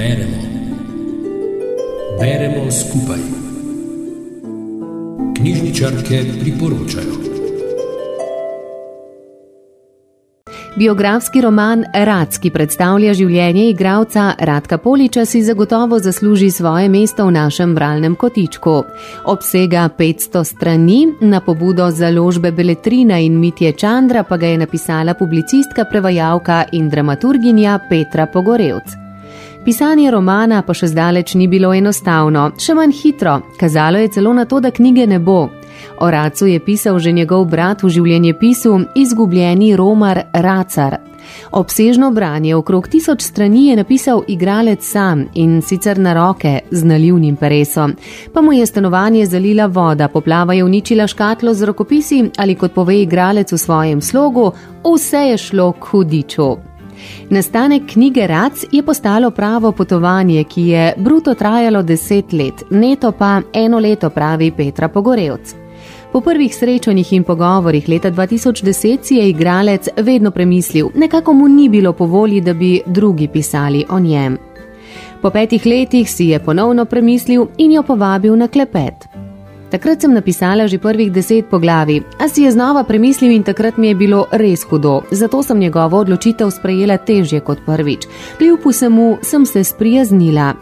Beremo. Beremo skupaj. Knjižničarke priporočajo. Biografski roman Rad, ki predstavlja življenje igralca Radka Poliča, si zagotovo zasluži svoje mesto v našem bralnem kotičku. Obsega 500 strani, na pobudo založbe Beletrina in Mitje Čandra pa ga je napisala publicistka, prevajalka in dramaturginja Petra Pogorevc. Pisanje romana pa še zdaleč ni bilo enostavno, še manj hitro, kazalo je celo na to, da knjige ne bo. O Racu je pisal že njegov brat v življenjepisu Izgubljeni Romar Racar. Obsežno branje okrog tisoč strani je napisal igralec sam in sicer na roke z nalivnim peresom. Pa mu je stanovanje zalila voda, poplava je uničila škatlo z rokopisi ali kot pove igralec v svojem slogu, vse je šlo k hudiču. Nastanek knjige Rac je postalo pravo potovanje, ki je bruto trajalo deset let, neto pa eno leto, pravi Petra Pogorevc. Po prvih srečanjih in pogovorih leta 2010 si je igralec vedno premislil, nekako mu ni bilo po volji, da bi drugi pisali o njem. Po petih letih si je ponovno premislil in jo povabil na klepet. Takrat sem napisala že prvih deset poglavi, a si je znova premislil in takrat mi je bilo res hudo, zato sem njegovo odločitev sprejela težje kot prvič. Kljub vsemu sem se sprijaznila.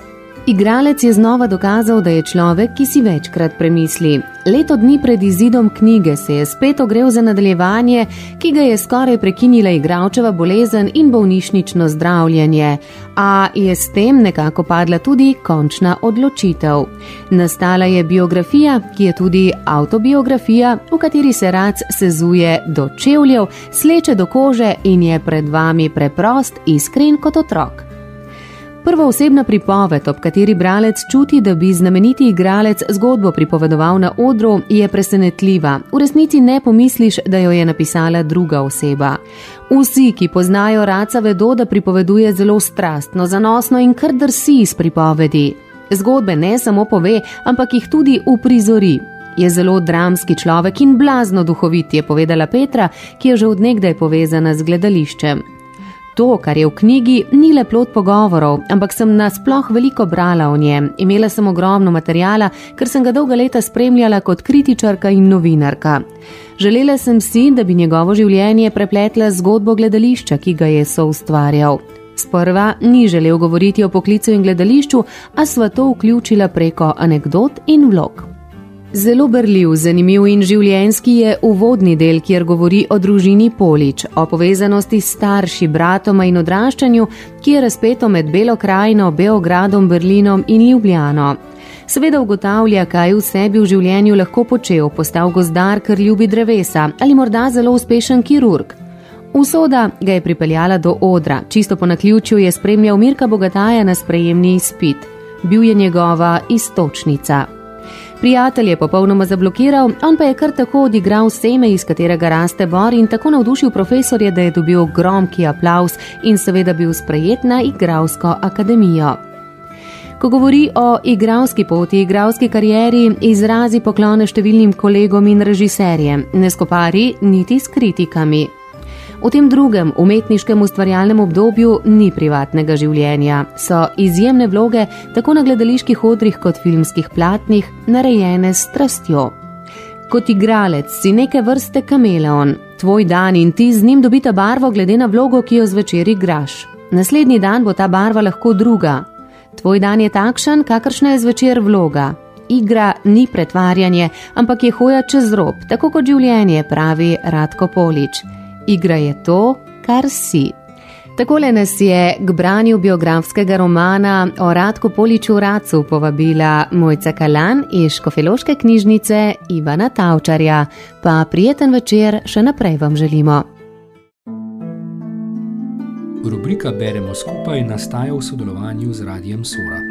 Igralec je znova dokazal, da je človek, ki si večkrat premisli. Leto dni pred izidom knjige se je spet ogrel za nadaljevanje, ki ga je skoraj prekinila igralčeva bolezen in bolnišnično zdravljenje, a je s tem nekako padla tudi končna odločitev. Nastala je biografija, ki je tudi autobiografija, v kateri se rac sezuje do čevljev, sleče do kože in je pred vami preprost, iskren kot otrok. Prva osebna pripoved, ob kateri bralec čuti, da bi znameniti igralec zgodbo pripovedoval na odru, je presenetljiva. V resnici ne pomisliš, da jo je napisala druga oseba. Vsi, ki poznajo raca, vedo, da pripoveduje zelo strastno, zanosno in kar drsi iz pripovedi. Zgodbe ne samo pove, ampak jih tudi uprizori. Je zelo dramski človek in blazno duhovit, je povedala Petra, ki je že odnegdaj povezana z gledališčem. To, kar je v knjigi, ni le plot pogovorov, ampak sem nasploh veliko brala o njem. Imela sem ogromno materijala, ker sem ga dolga leta spremljala kot kritičarka in novinarka. Želela sem si, da bi njegovo življenje prepletla zgodbo gledališča, ki ga je soustvarjal. Sprva ni želel govoriti o poklicu in gledališču, a sva to vključila preko anegdot in vlog. Zelo brljiv, zanimiv in življenski je uvodni del, kjer govori o družini Polič, o povezanosti s starši, bratoma in odraščanju, ki je razpeto med Belo krajino, Beogradom, Berlinom in Ljubljano. Seveda ugotavlja, kaj v sebi v življenju lahko počel, postal gozdar, ker ljubi drevesa ali morda zelo uspešen kirurg. Usoda ga je pripeljala do odra, čisto po naključju je spremljal Mirka Bogataja na sprejemni izpit. Bil je njegova istočnica. Prijatelj je popolnoma zablokiral, on pa je kar tako odigral seme, iz katerega raste bor in tako navdušil profesorje, da je dobil gromki aplaus in seveda bil sprejet na igralsko akademijo. Ko govori o igralski poti, igralski karieri, izrazi poklone številnim kolegom in režiserjem, ne skopari niti s kritikami. V tem drugem umetniškem ustvarjalnem obdobju ni privatnega življenja, so izjemne vloge tako na gledaliških odrih kot filmskih platnih narejene s strastjo. Kot igralec si neke vrste kameleon, tvoj dan in ti z njim dobita barvo glede na vlogo, ki jo zvečer igraš. Naslednji dan bo ta barva lahko druga. Tvoj dan je takšen, kakršna je zvečer vloga. Igra ni pretvarjanje, ampak je hoja čez rob, tako kot življenje, pravi Radko Polič igra je to, kar si. Takole nas je k branju biografskega romana o Radku Poliču Racu povabila Mojca Kalan iz Škofeloške knjižnice Ivana Tavčarja. Pa prijeten večer še naprej vam želimo. Rubrika Beremo skupaj nastaja v sodelovanju z Radijem Sora.